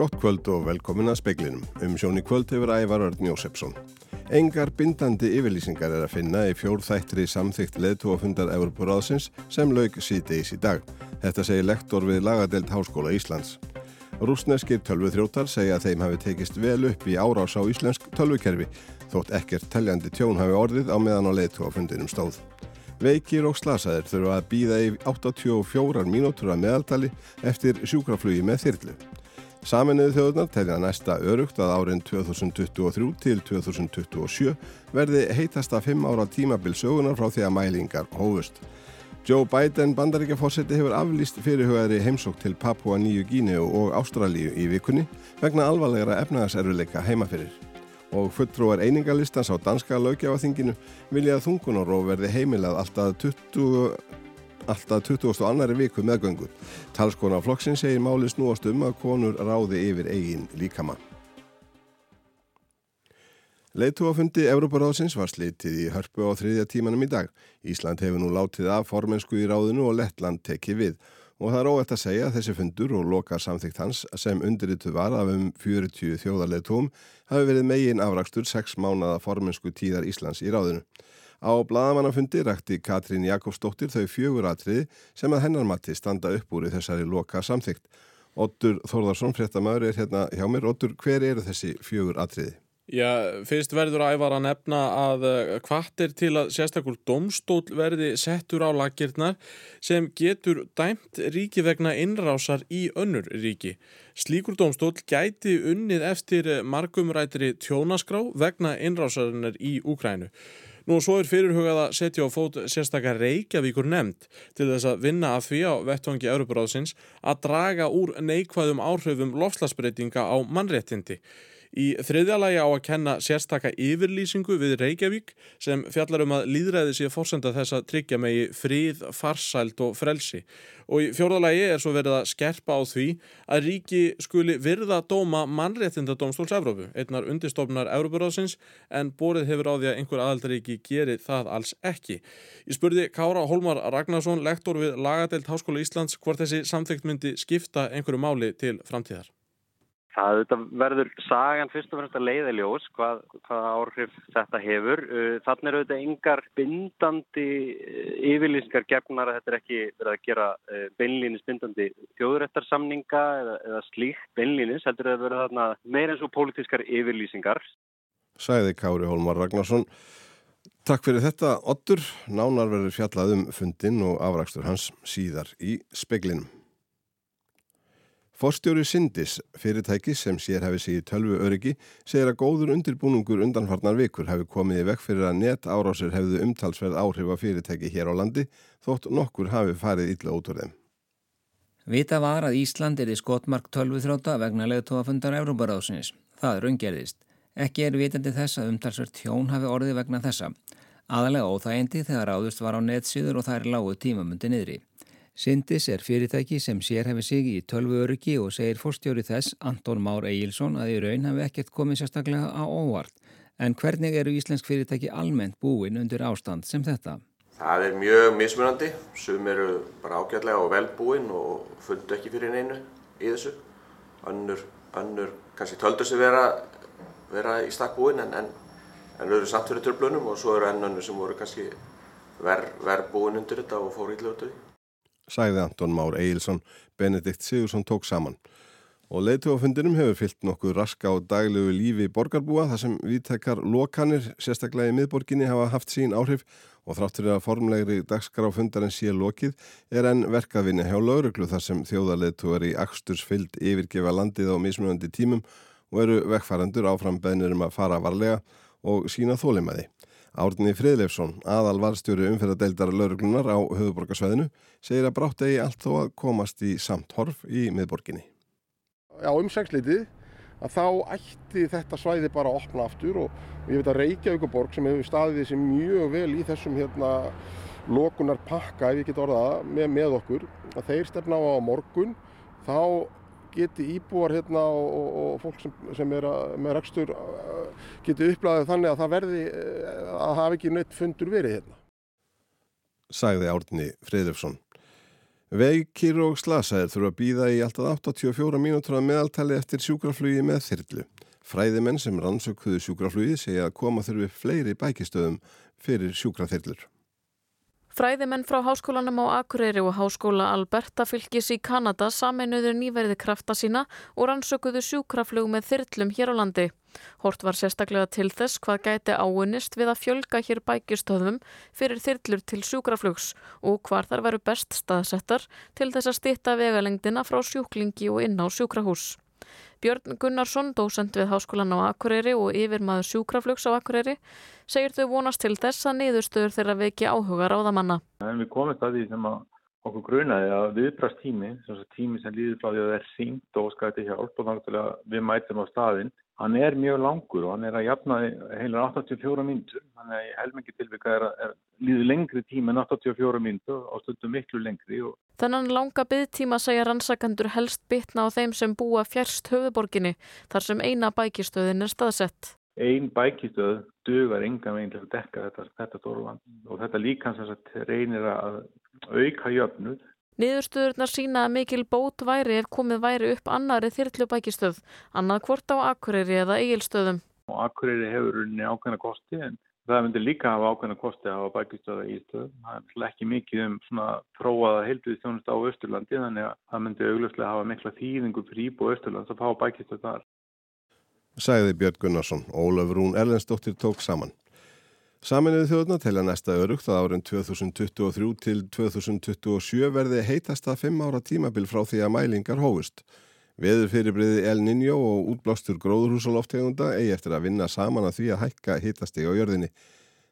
Gott kvöld og velkomin að speiklinum. Um sjóni kvöld hefur ævar Örn Jósefsson. Engar bindandi yfirlýsingar er að finna í fjórþættri samþygt leðtúafundar Evroparáðsins sem laug síðdeis í dag. Þetta segir lektor við Lagadelt Háskóla Íslands. Rúsneskir tölvuþrótar segja að þeim hafi tekist vel upp í árás á íslensk tölvukerfi þótt ekkert teljandi tjón hafi orðið á meðan á leðtúafundinum stóð. Veikir og slasaðir þurfa að býða í 84 mínútur að meðaltali eftir sjúkraflugi með þyrlu. Saminuðu þjóðunar telja næsta örugt að árin 2023 til 2027 verði heitasta 5 ára tímabil sögunar frá því að mælingar hófust. Joe Biden bandaríkjaforseti hefur aflýst fyrirhugaðri heimsók til Papua Nýju Gíneu og Ástralíu í vikunni vegna alvarlegra efnaðarservileika heimaferir og fulltrúar einingalistans á danska lögjafaþinginu vilja að þungunaróf verði heimilað alltaf 20, alltaf 20. annari viku meðgöngu. Talskona Flokksinn segir máli snúast um að konur ráði yfir eigin líkama. Leitúafundi Európaráðsins var slitið í hörpu á þriðja tímanum í dag. Ísland hefur nú látið af formensku í ráðinu og Lettland tekið við og það er óætt að segja að þessi fundur og loka samþygt hans sem undirritu var af um 40 þjóðarleitóm hafi verið megin afrakstur 6 mánada formensku tíðar Íslands í ráðinu. Á bladamannafundi rækti Katrín Jakobsdóttir þau fjögur atriði sem að hennar mati standa upp úr í þessari loka samþygt. Ottur Þórðarsson, fréttamaður, er hérna hjá mér. Ottur, hver eru þessi fjögur atriði? Já, fyrst verður ævar að nefna að kvartir eh, til að sérstakul domstól verði settur á lakirnar sem getur dæmt ríki vegna innrásar í önnur ríki. Slíkur domstól gæti unnið eftir margumrætri tjónaskrá vegna innrásarinnar í Úkrænu. Nú svo er fyrirhugað að setja á fót sérstakar Reykjavíkur nefnd til þess að vinna að því á vettvangi Európaráðsins að draga úr neikvæðum áhrifum lofslagsbreytinga á mannréttindi. Í þriðja lagi á að kenna sérstaka yfirlýsingu við Reykjavík sem fjallar um að líðræði sé fórsenda þess að tryggja megi fríð, farsælt og frelsi. Og í fjórðalagi er svo verið að skerpa á því að ríki skuli virða dóma mannréttindadómstóls Evrópu, einnar undistofnar Evrópuráðsins en borið hefur á því að einhver aðaldaríki gerir það alls ekki. Ég spurði Kára Holmar Ragnarsson, lektor við Lagadelt Háskóla Íslands, hvort þessi samþygt myndi skipta einhverju máli til framtíðar. Það verður sagan fyrst og fremst að leiða ljós hvað, hvað áhrif þetta hefur. Uh, þannig eru þetta engar bindandi uh, yfirlýsingar gefnar að þetta er ekki verið að gera uh, beinlýnis bindandi þjóðrættarsamninga eða, eða slíkt beinlýnis. Þetta er að vera þarna meir eins og pólitískar yfirlýsingar. Sæði Kári Hólmar Ragnarsson. Takk fyrir þetta, Ottur. Nánar verður fjallað um fundin og afrakstur hans síðar í speklinum. Forstjóri Sindis, fyrirtæki sem sér hefði sig í tölvu öryggi, segir að góður undirbúningur undanfarnar vikur hefði komið í vekk fyrir að net árásir hefðu umtalsverð áhrif að fyrirtæki hér á landi þótt nokkur hafi farið illa út úr þeim. Vita var að Ísland er í skotmark tölvu þróta vegna leðtóafundar Európaráðsins. Það er ungerðist. Ekki er vitandi þess að umtalsverð tjón hafi orðið vegna þessa. Aðalega óþægindi þegar áðust var á netsýður og það er lágu tímamundi niðri. Sindis er fyrirtæki sem sér hefði sig í tölvu öryggi og segir fórstjóri þess Anton Már Egilson að í raun hefði ekkert komið sérstaklega á óvart. En hvernig eru íslensk fyrirtæki almennt búin undir ástand sem þetta? Það er mjög mismunandi, sum eru bara ágjörlega og velbúin og fundu ekki fyrir neinu í þessu. Önnur, önnur kannski töldu sig vera, vera í stakk búin en, en, en eru samt fyrir törblunum og svo eru enn önnur sem voru kannski verð ver búin undir þetta og fór af því sagði Anton Már Eilsson, Benedikt Sigursson tók saman. Og leitufundinum hefur fyllt nokkuð raska og daglegu lífi borgarbúa þar sem viðtekar lokanir, sérstaklega í miðborginni, hafa haft sín áhrif og þráttur að formlegri dagskráfundarinn sé lokið er enn verkaðvinni hjá lauruglu þar sem þjóðarleitu er í axtursfyllt yfirgefa landið á mismunandi tímum og eru vekkfærandur áfram beðnir um að fara varlega og sína þólimaði. Árni Friðleifsson, aðal varstjóri umferðadeildar lauruglunar á höfuborgarsvæðinu, segir að brátt eigi allt þó að komast í samt horf í miðborginni. Já, umsækslitið að þá ætti þetta svæði bara að opna aftur og ég veit að Reykjavíkuborg sem hefur staðið þessi mjög vel í þessum hérna lokunar pakka, ef ég get orðaða, með, með okkur, að þeir stefna á morgun, þá geti íbúar hérna og, og, og fólk sem, sem er að, með rekstur geti upplæðið þannig að það verði að hafa ekki neitt fundur verið hérna. Sæði Árni Friðrifsson. Veikir og slasaðir þurfa að býða í alltaf 84 mínútur að meðaltali eftir sjúkraflugi með þyrlu. Fræðimenn sem rannsökuðu sjúkraflugi segja að koma þurfi fleiri bækistöðum fyrir sjúkraþyrlur. Fræðimenn frá háskólanum á Akureyri og háskóla Alberta fylgis í Kanada saminuður nýverði krafta sína og rannsökuðu sjúkraflug með þyrlum hér á landi. Hort var sérstaklega til þess hvað gæti áunnist við að fjölga hér bækistöðum fyrir þyrlur til sjúkraflugs og hvar þar veru best staðsettar til þess að stýtta vegalengdina frá sjúklingi og inn á sjúkrahús. Björn Gunnarsson, dósend við Háskólan á Akureyri og yfirmaður sjúkraflugs á Akureyri, segir þau vonast til þess að niðurstöður þeirra veki áhuga ráðamanna. En við komum það því sem okkur grunaði að viðbrast tími, tími sem líður frá því að það er sínt og skæti hjálp og náttúrulega við mætum á staðinn hann er mjög langur og hann er að jafna heilar 84 mínutur þannig að helmingi tilvika er að líði lengri tíma en 84 mínutur og stundum miklu lengri og... Þannig langa byggtíma segja rannsakandur helst bytna á þeim sem búa fjärst höfuborginni þar sem eina bækistöðin er staðsett. Einn bækistöð dögar enga meginn til að dekka þetta, þetta og þetta líkans reynir að auka jöfnud Niðurstöðurnar sína að mikil bót væri ef komið væri upp annari þyrtlubækistöð, annað hvort á Akureyri eða Egilstöðum. Og Akureyri hefur unni ákveðna kosti en það myndir líka hafa ákveðna kosti að hafa bækistöða í stöðum. Það er ekki mikið um svona prófaða heilduði þjónust á Östurlandi þannig að það myndir auglustlega hafa mikla þýðingu fyrir Íbo Östurlands að fá bækistöð þar. Sæði Björn Gunnarsson, Ólaf Rún Erlendsdóttir tók saman. Saminuði þjóðuna telja næsta örugt að árin 2023 til 2027 verði heitasta 5 ára tímabil frá því að mælingar hófust. Veður fyrirbriði El Niño og útblástur gróðurhúsaloftegunda eigi eftir að vinna saman að því að hækka hitastegi á jörðinni.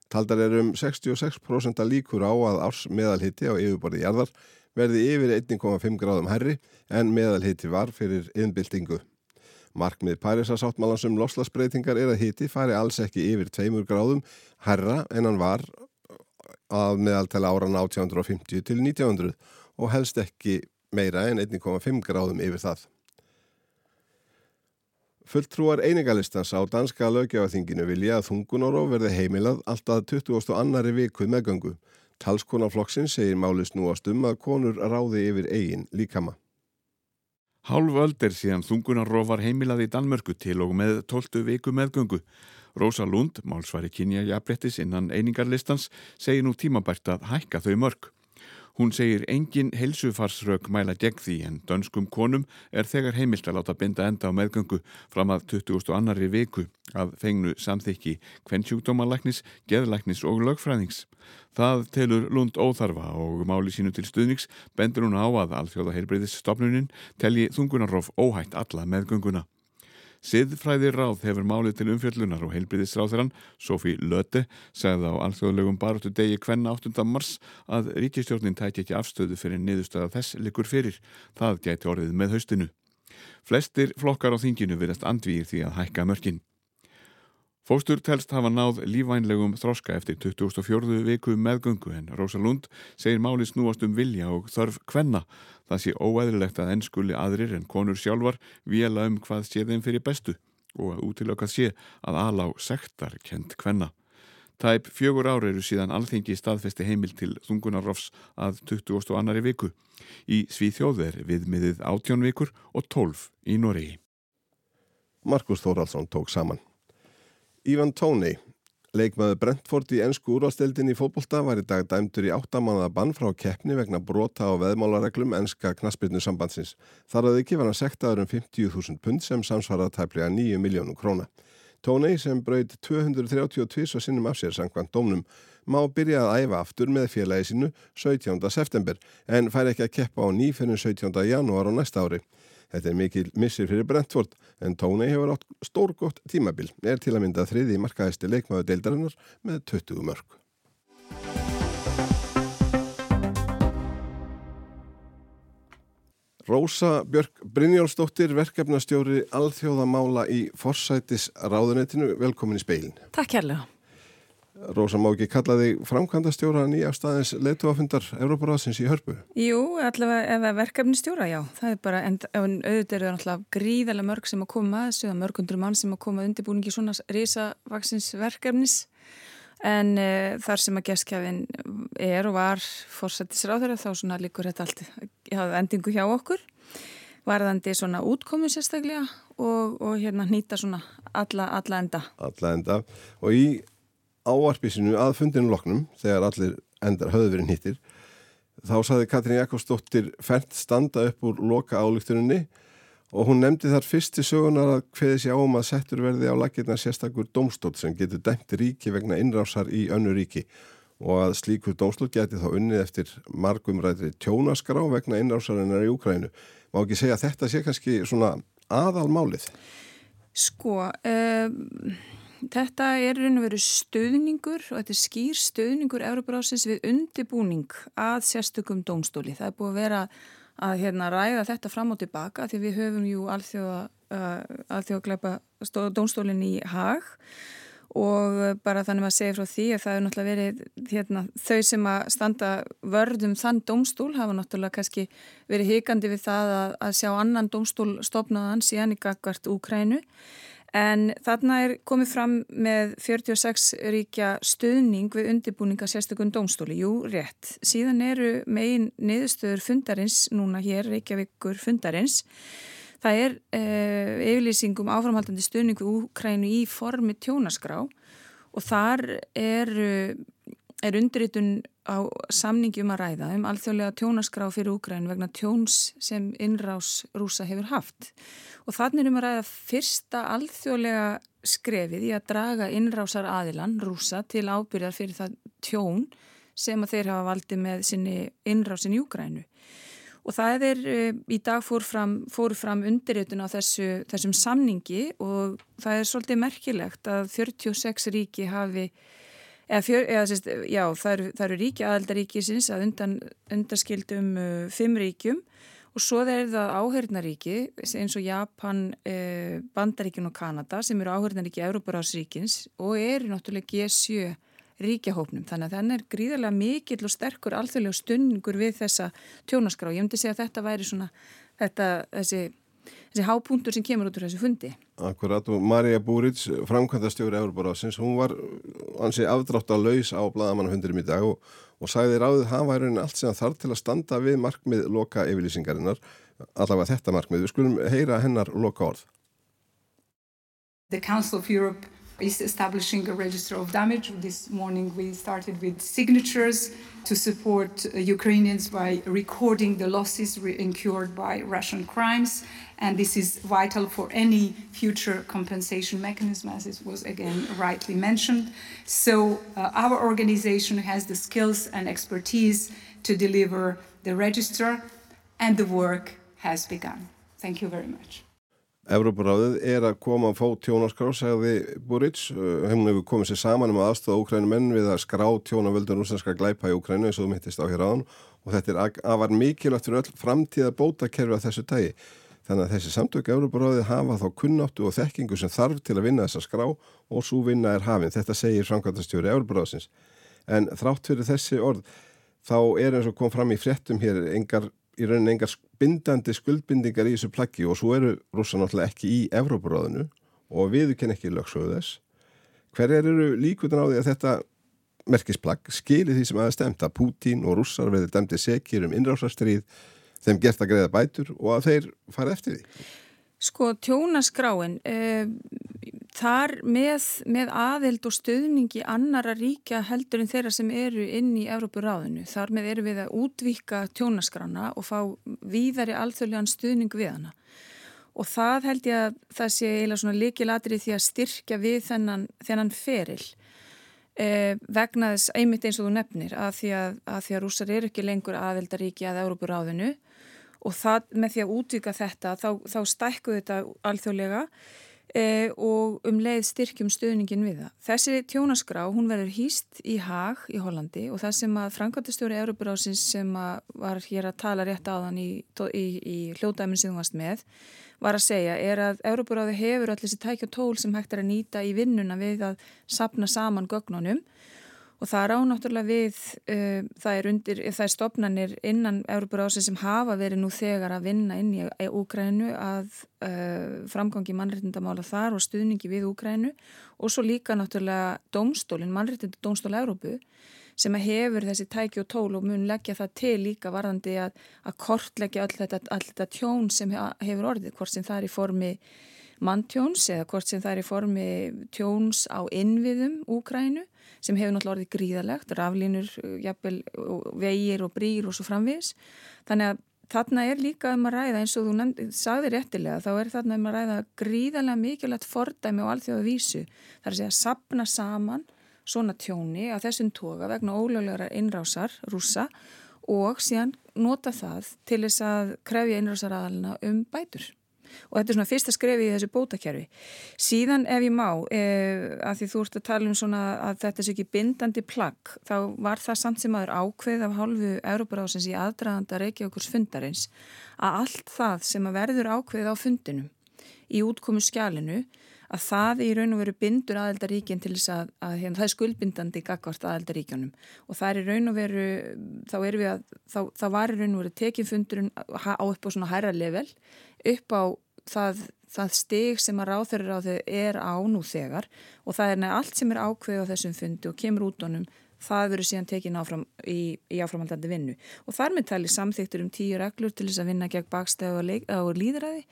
Taldar er um 66% líkur á að árs meðalhitti á yfirborði jarðar verði yfir 1,5 gráðum herri en meðalhitti var fyrir innbyltingu. Markmið Parísasáttmálans um loslasbreytingar er að hiti fari alls ekki yfir tveimur gráðum herra en hann var að meðaltala áran 1850 til 1900 og helst ekki meira en 1,5 gráðum yfir það. Fulltrúar einingalistans á danska lögjafaþinginu vilja að þungunoróf verði heimilað alltaf 20. annari vikuð meðgöngu. Talskonaflokksinn segir máli snúast um að konur ráði yfir eigin líkama. Hálf öld er síðan þungunarróf var heimilað í Danmörku til og með 12 viku meðgöngu. Rósa Lund, málsvari kynja jafnbrettis innan einingarlistans, segir nú tímabært að hækka þau mörg. Hún segir engin helsufarsrög mæla gegn því en dönskum konum er þegar heimilt að láta binda enda á meðgöngu fram að 22. viku að fengnu samþykki kvennsjúkdómalæknis, geðlæknis og lögfræðings. Það telur Lund óþarfa og máli sínu til stuðnings bendur hún á að alþjóða heilbreyðisstofnunin telji þungunarrof óhætt alla meðgönguna. Siðfræðir ráð hefur málið til umfjöllunar og heilbriðisráþurann Sofí Löte segði á alþjóðlegum baróttu degi hvenna 8. mars að ríkistjórnin tæti ekki afstöðu fyrir niðurstöða þess likur fyrir. Það gæti orðið með haustinu. Flestir flokkar á þinginu verðast andvíir því að hækka mörkin. Fóstur telst hafa náð lífvænlegum þroska eftir 2004. viku meðgöngu en Rósa Lund segir máli snúast um vilja og þörf hvenna. Það sé óæðilegt að ennskuli aðrir en konur sjálfar vila um hvað sé þeim fyrir bestu og að útilökað sé að alá sektar kent hvenna. Tæp fjögur ári eru síðan alþengi staðfesti heimil til þungunarrofs að 20. annari viku. Í Svíþjóður viðmiðið 18 vikur og 12 í Noregi. Markus Þóraldsson tók saman. Ívan Tóni, leikmaður Brentford í ennsku úrvasteldin í fótbolta var í dag dæmdur í áttamannaða bann frá keppni vegna brota á veðmálareglum ennska knaspirnu sambandsins. Þar að ekki var hann sektaður um 50.000 pund sem samsvarað tæplega 9 miljónum króna. Tóni sem brauð 232 sinnum af sér sangvann dómnum má byrja að æfa aftur með félagi sínu 17. september en fær ekki að keppa á nýferðin 17. janúar á næsta ári. Þetta er mikil missir fyrir Brentford en Tóni hefur átt stórgótt tímabil. Er til að mynda þriði markaðisti leikmaðu deildarinnar með 20 mörg. Rósa Björk Brynjólfsdóttir, verkefnastjóri alþjóðamála í Forsætis ráðunetinu. Velkomin í speilin. Takk kærlega. Rósa má ekki kalla þig framkvæmdastjóra nýja staðins leituafundar Európaráðsins í hörpu? Jú, allavega ef verkefnistjóra, já. Það er bara, en auðvitað eru náttúrulega gríðarlega mörg sem að koma að þessu, það er mörgundur mann sem að koma undirbúningi svona risavaksins verkefnis. en uh, þar sem að gestkjafin er og var fórsættisráður þá svona líkur þetta allt endingu hjá okkur varðandi svona útkomi sérstaklega og, og hérna nýta svona alla, alla enda. Alla enda og í áarpisinu að fundinu loknum þegar allir endar höfðu verið nýttir þá saði Katrín Jakobsdóttir fært standa upp úr loka álíktuninni og hún nefndi þar fyrst í sögunar að hveði sér áum að settur verði á lakirna sérstakur domstól sem getur dæmt ríki vegna innrásar í önnu ríki og að slíkur domstól geti þá unnið eftir margumræðri tjónaskrá vegna innrásarinnar í Úkrænu. Má ekki segja að þetta sé kannski svona aðalmálið? Sko, um, þetta er raun og veru stöðningur og þetta er skýr stöðningur Európarásins við undibúning að sérstökum dómstóli. Það er búið að vera að hérna, ræða þetta fram og tilbaka því við höfum jú alþjóða, uh, alþjóða gleipa dómstólinn í hag og bara þannig að segja frá því að það er náttúrulega verið hérna, þau sem að standa vörðum þann dómstól hafa náttúrulega kannski verið hikandi við það að, að sjá annan dómstól stopnaðan síðan í gagvart Úkrænu en þarna er komið fram með 46 ríkja stuðning við undirbúninga sérstökun dómstóli, jú rétt. Síðan eru megin niðurstöður fundarins núna hér, Reykjavíkur fundarins. Það er eh, yfirlýsingum áframhaldandi stuðningu Úkrænu í formi tjónaskrá. Og þar er, er undirritun á samningi um að ræða um alþjóðlega tjónaskrá fyrir Úkrænu vegna tjóns sem innrás rúsa hefur haft. Og þannig er um að ræða fyrsta alþjóðlega skrefið í að draga innrásar aðilan rúsa til ábyrjar fyrir það tjón sem að þeir hafa valdi með sinni innrásin í Úkrænu. Og það er, eh, í dag fór fram, fór fram undirritun á þessu, þessum samningi og það er svolítið merkilegt að 46 ríki hafi, eða, fjör, eða sérst, já, það eru, eru ríki aðeldaríkisins að undan, undarskildum uh, fimm ríkjum og svo er það áhörnaríki eins og Japan, eh, Bandaríkin og Kanada sem eru áhörnaríki Európarásríkins og eru náttúrulega G7 ríkjahópnum. Þannig að þannig er gríðarlega mikill og sterkur alþjóðlega stunningur við þessa tjónaskrá. Ég myndi segja að þetta væri svona þetta, þessi, þessi hápunktur sem kemur út úr þessu fundi. Akkurat og Marja Búrits, framkvæmdastjóri Európarásins, hún var ansi afdrátt að laus á bladamannahundurum í dag og, og sagði ráðið hafa í rauninni allt sem þarf til að standa við markmið loka yfirlýsingarinnar, allavega þetta markmið. Við skulum heyra hennar loka orð. The Council of Europe is establishing a register of damage. This morning we started with signatures to support uh, Ukrainians by recording the losses incurred by Russian crimes. And this is vital for any future compensation mechanism, as it was again rightly mentioned. So, uh, our organization has the skills and expertise to deliver the register, and the work has begun. Thank you very much. Evrópuráðið er að koma að fá tjónaskrá, segði Buric. Hefnum hefur komið sér saman um að aðstofa Úkrænum menn við að skrá tjónavöldur rúslandska glæpa í Úkrænu eins og þú mittist á hér áðan og þetta er afar mikilvægt fyrir öll framtíða bótakerfi að þessu tægi. Þannig að þessi samtöku Evrópuráðið hafa þá kunnáttu og þekkingu sem þarf til að vinna þessa skrá og svo vinna er hafinn. Þetta segir framkvæmtastjóri Evrópuráðsins. En þrátt fyrir þessi orð þá er eins og kom fram í fréttum hér engar í rauninni engar bindandi skuldbindingar í þessu plaggi og svo eru rúsa náttúrulega ekki í Evrópuráðinu og viðu kenn ekki lögsögðu þess. Hver eru líkutin á því að þetta merkisplagg skilir því sem aðeins stemt að Pútín og rússar veður demdi sekir um innrásastrið, þeim gert að greiða bætur og að þeir fara eftir því? Sko tjónaskráin, eh, þar með, með aðeld og stöðningi annara ríkja heldur en þeirra sem eru inn í Európuráðinu. Þar með eru við að útvika tjónaskrána og fá víðari alþjóðlegan stöðning við hana. Og það held ég að það sé eiginlega svona líkilatrið því að styrkja við þennan, þennan feril eh, vegna þess einmitt eins og þú nefnir að því að, að, því að rúsar eru ekki lengur aðeldaríki að Európuráðinu og það með því að útvika þetta þá, þá stækku þetta alþjóðlega e, og um leið styrkjum stöðningin við það. Þessi tjónaskrá, hún verður hýst í Hag í Hollandi og það sem að Frankværtastjóri Európarásins sem var hér að tala rétt þann í, í, í hljótaðminn sem þú varst með var að segja er að Európaráði hefur allir þessi tækja tól sem hægt er að nýta í vinnuna við að sapna saman gögnunum og það er ánáttúrulega við, uh, það er undir, það er stopnarnir innan Európa-rásin sem hafa verið nú þegar að vinna inn í Úgrænu að uh, framgangi mannréttindamála þar og stuðningi við Úgrænu og svo líka náttúrulega domstólinn, mannréttindadómstól Európu sem hefur þessi tæki og tól og mun leggja það til líka varðandi að, að kortleggja all þetta, þetta tjón sem hefur orðið, hvort sem það er í formi manntjóns eða hvort sem það er í formi tjóns á innviðum Úgrænu sem hefur náttúrulega orðið gríðalegt, raflínur, jafnvel, vegir og brýr og svo framvís. Þannig að þarna er líka um að ræða eins og þú nefndi, sagði réttilega, þá er þarna um að ræða gríðalega mikilvægt fordæmi og alþjóða vísu. Það er að segja að sapna saman svona tjóni að þessum toga vegna ólöglegar innrásar, rúsa og síðan nota það til þess að krefja innrásaraðalina um bætur og þetta er svona fyrsta skrefi í þessu bótakjærfi. Síðan ef ég má, eh, að því þú ert að tala um svona að þetta sé ekki bindandi plagg, þá var það samt sem aður ákveð af hálfu Európaráðsins í aðdraðanda Reykjavíkurs fundarins að allt það sem að verður ákveð á fundinum í útkomu skjálinu að það í raun og veru bindur aðeldaríkinn til þess að, að hérna, það er skuldbindandi gagvart aðeldaríkjónum og það er í raun og veru, þá erum við að, þá, þá var í raun og veru tekifundurinn á upp á svona hæra level upp á það, það stig sem að ráþurur á þau er á nú þegar. Og það er neða allt sem er ákveð á þessum fundi og kemur út honum það verður síðan tekið áfram í, í áframaldandi vinnu. Og þar með tali samþyktur um tíu reglur til þess að vinna gegn bakstæðu og líðræði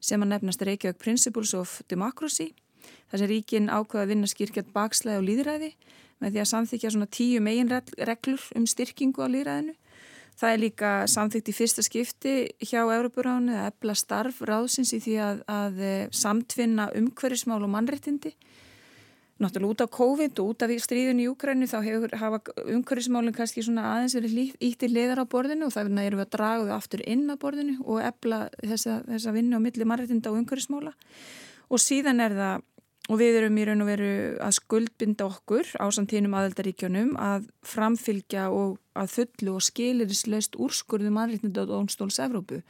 sem að nefnast Reykjavík Principles of Democracy þar sem ríkin ákveða að vinna skýrkjart bakslæði og líðræði með því að samþykja svona tíu megin reglur um styrkingu á líðræðinu. Það er líka samþykt í fyrsta skipti hjá Európuránu að ebla starf ráðsins í því að, að eh, samtvinna umhverfismál og mannrettindi náttúrulega út af COVID og út af stríðun í Úkrænu þá hefur hafa umhverfismálinn kannski svona aðeins verið ítti liðar á borðinu og það erum við að draga þau aftur inn á borðinu og ebla þessa, þessa vinnu á milli marrætinda og umhverfismála. Og síðan er það og við erum í raun og veru að skuldbinda okkur á samtínum aðeldaríkjónum að framfylgja og að fullu og skilirislaust úrskurðu marrætinda og Ónstóls Evrópu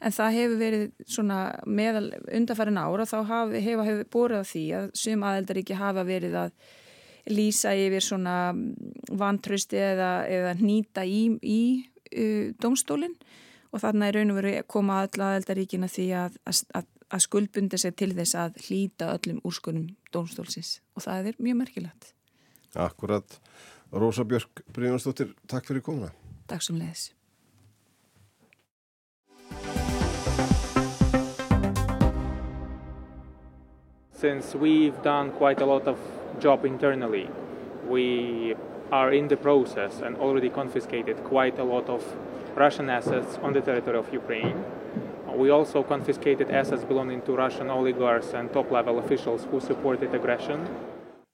en það hefur verið svona meðal undarfærin ára þá hefur hef, hef búið að því að sum aðeldaríki hafa verið að lýsa yfir svona vantrösti eða, eða nýta í, í uh, domstólinn og þarna er raun og veru koma alla aðeldaríkina því að, að, að skuldbunda sig til þess að hlýta öllum úrskunum domstólsins og það er mjög merkilegt. Akkurat. Rósa Björk Brynjarsdóttir, takk fyrir komuna. Takk sem leiðis. Since we've done quite a lot of job internally, we are in the process and already confiscated quite a lot of Russian assets on the territory of Ukraine. We also confiscated assets belonging to Russian oligarchs and top-level officials who supported aggression.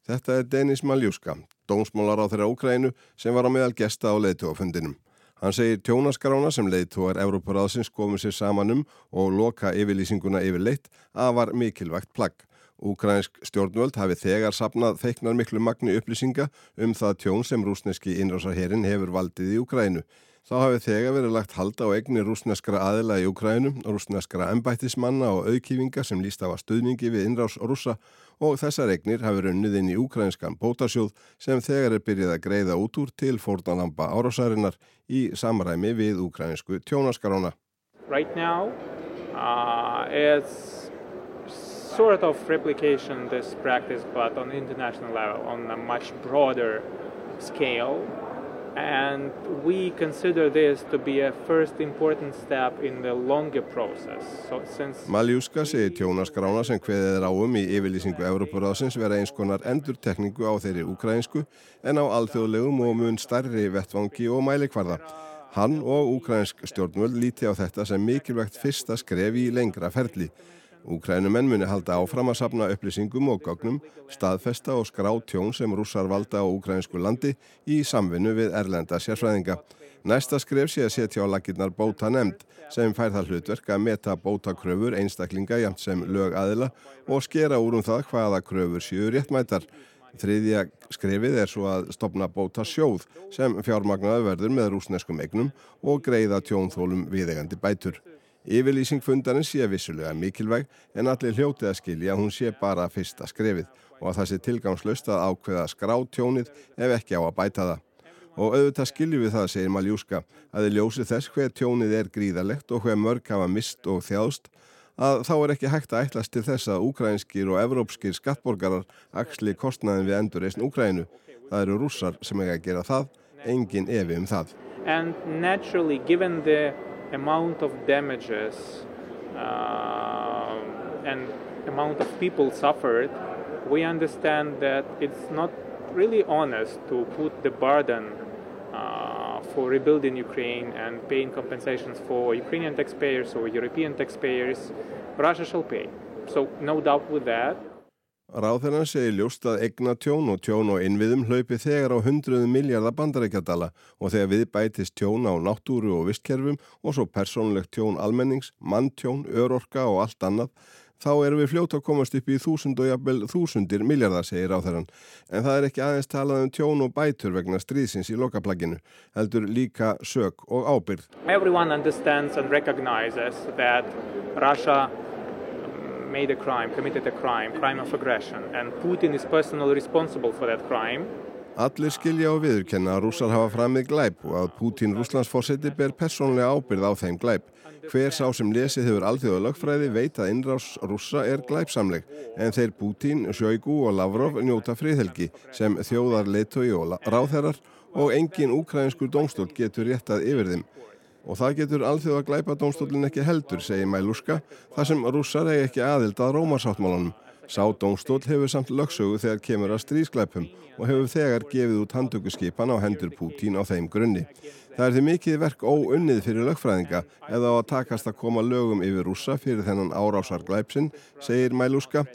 Þetta er Denis Maljúska, dómsmólar á þeirra Úkrænu sem var á meðal gesta á leiðtóafundinum. Hann segir tjónaskarána sem leiðtóar Európaráðsins komið sér samanum og loka yfirlýsinguna yfir leitt að var mikilvægt plagg. Úkrænsk stjórnvöld hafi þegar sapnað feiknar miklu magni upplýsinga um það tjón sem rúsneski innrásarherin hefur valdið í Úkrænu. Þá hafi þegar verið lagt halda á egni rúsneskra aðila í Úkrænu, rúsneskra embættismanna og auðkífinga sem líst af að stuðningi við innrás rúsa og þessar egnir hafi runnið inn í úkrænskan bótasjóð sem þegar er byrjað að greiða út úr til fórdanlamba árásarinnar í samræmi við úkrænsku tjónaskarána. Right now, uh, sort of replication this practice but on international level on a much broader scale and we consider this to be a first important step in the longer process. So since Maljúska segir tjónaskrána sem hveðið er áum í yfirlýsingu Európaráðsins vera eins konar endur tekningu á þeirri ukrainsku en á alþjóðlegum og mun starri vettvangi og mælikvarða. Hann og ukrainsk stjórnvöld líti á þetta sem mikilvægt fyrsta skref í lengra ferli. Úkrænumenn muni halda áfram að sapna upplýsingum og gögnum, staðfesta og skrá tjón sem rússar valda á úkrænsku landi í samvinnu við erlenda sérfræðinga. Næsta skref sé að setja á lakirnar bóta nefnd sem fær það hlutverk að meta bótakröfur einstaklinga jæmt sem lög aðila og skera úr um það hvaða kröfur séu réttmætar. Þriðja skrefið er svo að stopna bóta sjóð sem fjármagnaði verður með rúsneskum egnum og greiða tjónþólum viðegandi bætur. Yfirlýsing fundarinn sé vissulega mikilvæg en allir hljótið að skilja að hún sé bara fyrsta skrefið og að það sé tilgangslöst að ákveða skrátjónið ef ekki á að bæta það. Og auðvitað skiljum við það, segir Maljúska, að þið ljósi þess hver tjónið er gríðalegt og hver mörg hafa mist og þjáðst að þá er ekki hægt að ætlast til þess að ukrainskir og evrópskir skattborgarar axli kostnaðin við endurreysn Ukraínu. Það eru rússar sem eiga að gera það, engin evi um það. Amount of damages uh, and amount of people suffered, we understand that it's not really honest to put the burden uh, for rebuilding Ukraine and paying compensations for Ukrainian taxpayers or European taxpayers. Russia shall pay. So, no doubt with that. Ráðherran segir ljóst að egna tjón og tjón og innviðum hlaupi þegar á hundruðum miljardar bandarækjadala og þegar við bætist tjón á náttúru og vistkerfum og svo persónlegt tjón almennings, manntjón, örorka og allt annað, þá erum við fljóta að komast upp í þúsund og jafnvel þúsundir miljardar, segir ráðherran. En það er ekki aðeins talað um tjón og bætur vegna stríðsins í lokaplagginu, heldur líka sög og ábyrð. Made a crime, committed a crime, crime of aggression, and Putin is personally responsible for that crime. Allir skilja og viðurkenna að rússar hafa framið glæp og að Putin rússlandsfórseti ber personlega ábyrð á þeim glæp. Hver sá sem lesið hefur alþjóða lögfræði veit að innrás rússa er glæpsamleg en þeir Putin, Sjöigu og Lavrov njóta friðhelgi sem þjóðar leittói og ráðherrar og engin úkræðinskur dómstól getur réttað yfir þeim. Og það getur alþjóða glæpadómstólinn ekki heldur, segir Mæluska, þar sem rússar eigi ekki aðild að rómarsáttmálunum. Sá dómstól hefur samt lögsögu þegar kemur að stríðsklæpum og hefur þegar gefið út handtökuskipan á hendur Pútín á þeim grunni. Það er því mikið verk óunnið fyrir lögfræðinga eða á að takast að koma lögum yfir rússa fyrir þennan árásar glæpsinn, segir Mæluska,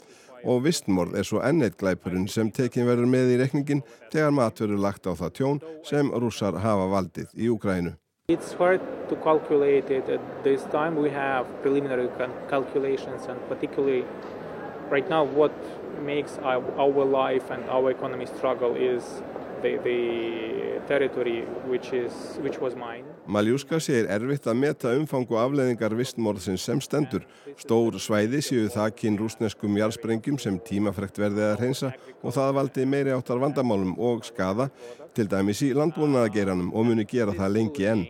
og vistmorð er svo enneitt glæpurinn sem tekin verður með í rekningin þegar mat verður lagt á það tjón sem rússar hafa valdið í Úgrænu. It's hard to calculate it at this time. We have preliminary calculations, and particularly right now, what makes our, our life and our economy struggle is the, the territory which, is, which was mine. Maljúska segir erfitt að meta umfangu afleðingar vistmorðsins sem stendur. Stór svæði séu þakkinn rúsneskum jarðsprengjum sem tímafrekt verði að reynsa og það valdi meiri áttar vandamálum og skada til dæmis í landbúnaðageiranum og muni gera það lengi enn.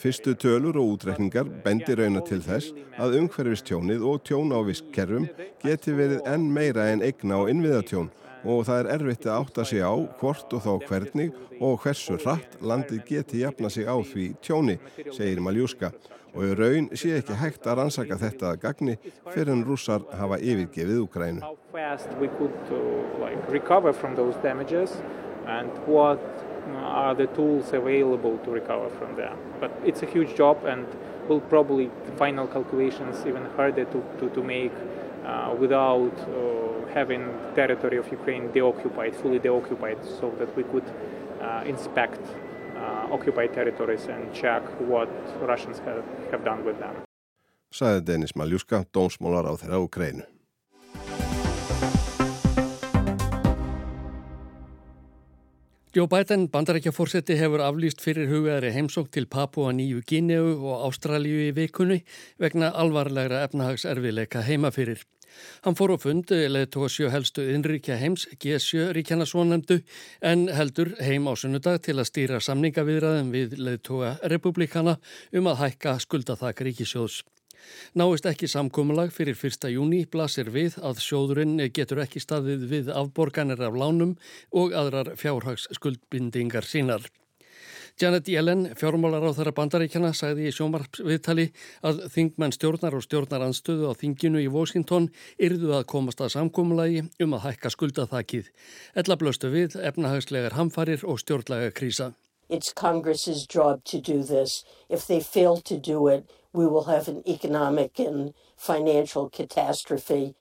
Fyrstu tölur og útrekningar bendir rauna til þess að umhverfistjónið og tjón á visskerfum geti verið enn meira en eigna á innviðatjón og það er erfitt að átta sig á hvort og þá hvernig og hversu hratt landið geti jafna sig á því tjóni, segir Maljúska. Og í raun sé ekki hægt að rannsaka þetta að gagni fyrir en rússar hafa yfirgefið Ukrænu. Are the tools available to recover from there. But it's a huge job and will probably the final calculations even harder to, to, to make uh, without uh, having territory of Ukraine deoccupied, fully deoccupied, so that we could uh, inspect uh, occupied territories and check what Russians have, have done with them. Sæði Denis Maljúska, dómsmólar á þeirra Ukrænu. Joe Biden, bandarækjafórseti, hefur aflýst fyrir hugaðri heimsók til Papua Nýju Gíneu og Ástralju í vikunni vegna alvarlegra efnahagserfileika heima fyrir. Hann fór á fund leðtóa sjö helstu innríkja heims, G7 ríkjana svonemdu, en heldur heim á sunnudag til að stýra samningaviðraðum við leðtóa republikana um að hækka skuldathak ríkisjóðs. Náist ekki samkómulag fyrir 1. júni blasir við að sjóðurinn getur ekki staðið við afborganir af lánum og aðrar fjárhags skuldbindingar sínar. Janet Yellen, fjármálar á þeirra bandaríkjana, sagði í sjómarviðtali að þingmenn stjórnar og stjórnaranstöðu á þinginu í Washington yrðu að komast að samkómulagi um að hækka skuldathakið. Ella blöstu við efnahagslegar hamfarir og stjórnlaga krísa. It's Congress's job to do this. If they fail to do it, we will have an economic and financial catastrophe.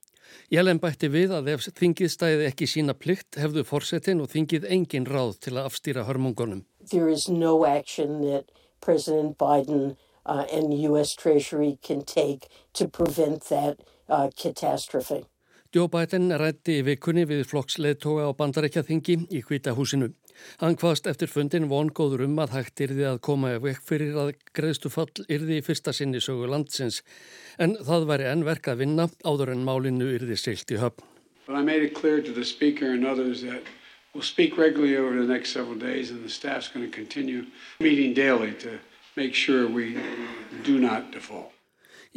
Jelen bætti við að ef þingið stæði ekki sína plikt hefðu fórsetin og þingið engin ráð til að afstýra hörmungunum. There is no action that President Biden uh, and the U.S. Treasury can take to prevent that uh, catastrophe. Joe Biden rætti í vikunni við flokksleðtoga á bandarækjaþingi í hvita húsinu. Hann hvaðst eftir fundin vongóður um að hægt yrði að koma vekk fyrir að greiðstufall yrði í fyrsta sinni sögu landsins en það væri enn verk að vinna áður en málinu yrði silt í höfn. We'll speak regularly over the next several days and the staff's going to continue meeting daily to make sure we do not default.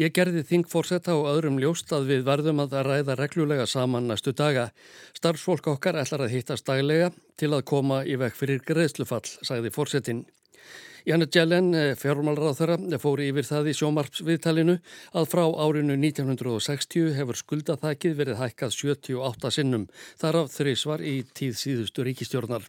Ég gerði þingfórsetta og öðrum ljóst að við verðum að ræða reglulega saman næstu daga. Starfsfólk okkar ætlar að hittast daglega til að koma í vekk fyrir greiðslufall, sagði fórsetin. Janet Jellen, eh, fjármálráþara, fóri yfir það í sjómarpsviðtalinu að frá árinu 1960 hefur skuldathækið verið hækkað 78 sinnum, þar af þrísvar í tíð síðustu ríkistjórnar.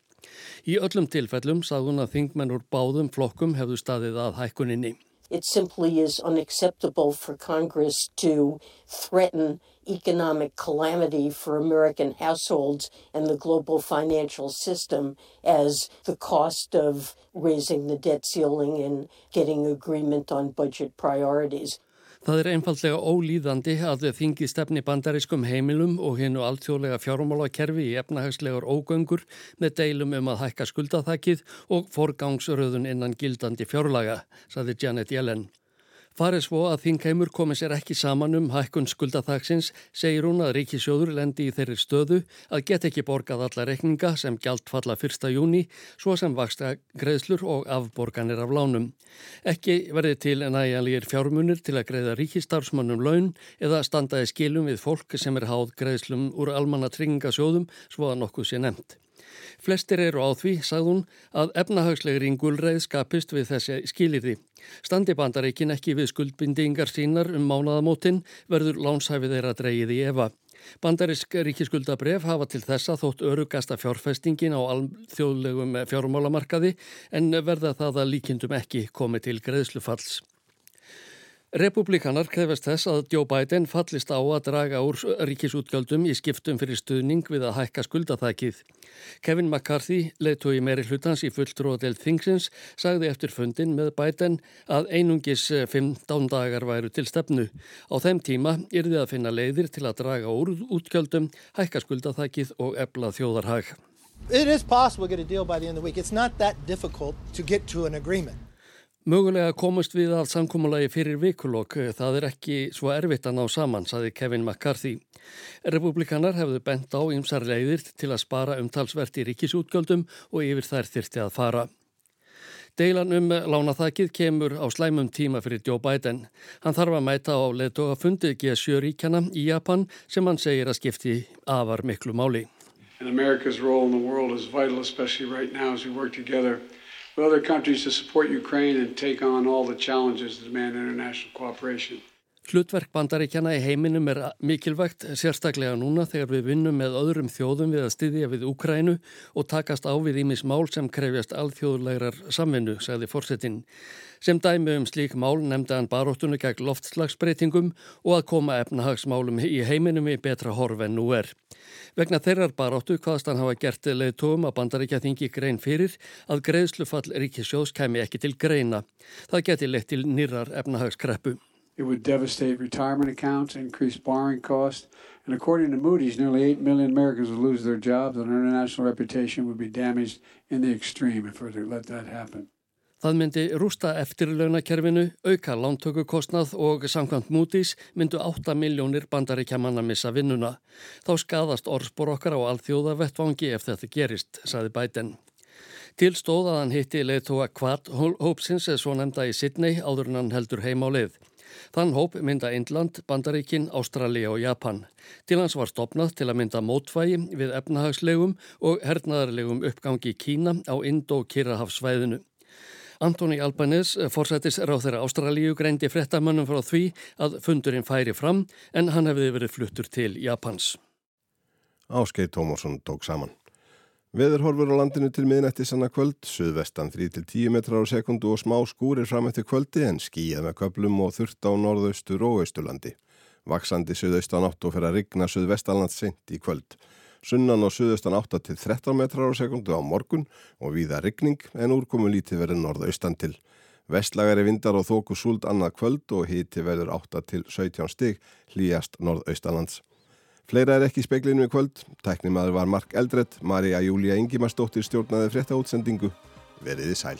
Í öllum tilfellum sagðun að þingmenn úr báðum flokkum hefðu staðið að hækkuninni. It simply is unacceptable for Congress to threaten economic calamity for American households and the global financial system as the cost of raising the debt ceiling and getting agreement on budget priorities. Það er einfallega ólýðandi að þau þingi stefni bandarískum heimilum og hinnu alltjóðlega fjármálakerfi í efnahagslegar ógöngur með deilum um að hækka skuldathækið og forgangsröðun innan gildandi fjárlaga, saði Janet Yellen. Farið svo að þingheimur komi sér ekki saman um hækkun skuldathagsins segir hún að ríkisjóður lendi í þeirri stöðu að get ekki borgað alla rekninga sem gjald falla 1. júni svo sem vaksta greiðslur og afborganir af lánum. Ekki verði til næjanlegir fjármunir til að greiða ríkistarfsmannum laun eða standaði skilum við fólk sem er háð greiðslum úr almanna tryggingasjóðum svo að nokkuð sé nefnt. Flestir eru á því, sagðun, að efnahagslegri ingulreið skapist við þessi skilirði. Standi bandareikin ekki við skuldbindingar sínar um mánaðamótin verður lánshæfið þeirra dreyið í Eva. Bandarisk ríkiskuldabref hafa til þessa þótt örugasta fjárfestingin á alþjóðlegum fjármálamarkaði en verða það að líkindum ekki komið til greiðslufalls. Republikanar krefast þess að Joe Biden fallist á að draga úr ríkisútgjöldum í skiptum fyrir stuðning við að hækka skuldathækið. Kevin McCarthy, leittói meiri hlutans í fulltróðdelt Thingsins, sagði eftir fundin með Biden að einungis 15 dagar væru til stefnu. Á þeim tíma yrði að finna leiðir til að draga úr útgjöldum, hækka skuldathækið og ebla þjóðarhag. Mögulega komust við að samkómulagi fyrir vikulokk, það er ekki svo erfitt að ná saman, saði Kevin McCarthy. Republikanar hefðu bent á ymsar leiðir til að spara umtalsvert í ríkisútgjöldum og yfir þær þyrti að fara. Deilan um lánaþakið kemur á slæmum tíma fyrir Joe Biden. Hann þarf að mæta á leðtoga fundið G7 ríkjana í Japan sem hann segir að skipti afar miklu máli. And America's role in the world is vital, especially right now as we work together with other countries to support Ukraine and take on all the challenges that demand international cooperation. Hlutverk bandaríkjana í heiminum er mikilvægt, sérstaklega núna þegar við vinnum með öðrum þjóðum við að styðja við Ukrænu og takast á við ímis mál sem krefjast alþjóðlegrar samvinnu, sagði fórsetin. Sem dæmi um slík mál nefndi hann baróttunni gegn loftslagsbreytingum og að koma efnahagsmálum í heiminum í betra horf en nú er. Vegna þeirrar baróttu hvaðst hann hafa gert leiðtóum að bandaríkja þingi grein fyrir að greiðslufall ríkisjós kemi ekki til greina. Það geti leitt til nýrar efnahagskreppu. It would devastate retirement accounts, increase borrowing costs, and according to Moody's, nearly 8 million Americans would lose their jobs and our international reputation would be damaged in the extreme if we let that happen. Það myndi rústa eftirlaunakerfinu, auka lántökukostnað og samkvæmt Moody's myndu 8 miljónir bandaríkja manna missa vinnuna. Þá skadast orðspor okkar á alþjóða vettvangi ef þetta gerist, saði Biden. Til stóð að hann hitti leiðtóa Quad Hópsins eða svo nefnda í Sydney áður en hann heldur heim á leið. Þann hóp mynda Indland, Bandaríkin, Ástralja og Japan. Til hans var stopnað til að mynda mótvægi við efnahagslegum og hernaðarlegum uppgangi Kína á Indo-Kirrahafsvæðinu. Antoni Albanese, forsættis ráð þeirra Ástralíu, greindi frettamönnum frá því að fundurinn færi fram en hann hefði verið fluttur til Japans. Áskei Tómarsson tók saman. Veðurhorfur á landinu til miðnætti sanna kvöld, suðvestan 3-10 metrar á sekundu og smá skúrir fram eftir kvöldi en skíjað með köplum og þurft á norðaustur og austurlandi. Vaksandi suðaustan 8 og fyrir að rigna suðvestanland sent í kvöld. Sunnan og suðaustan 8-13 metrar á sekundu á morgun og víða rigning en úrkomu lítið verið norðaustan til. Vestlagari vindar og þóku súld annað kvöld og híti verður 8-17 stig hlýjast norðaustalands. Fleira er ekki í speklinu í kvöld. Tæknimaður var Mark Eldredd, Marja Júlia Ingimarsdóttir stjórnaði frétta útsendingu. Veriði sæl.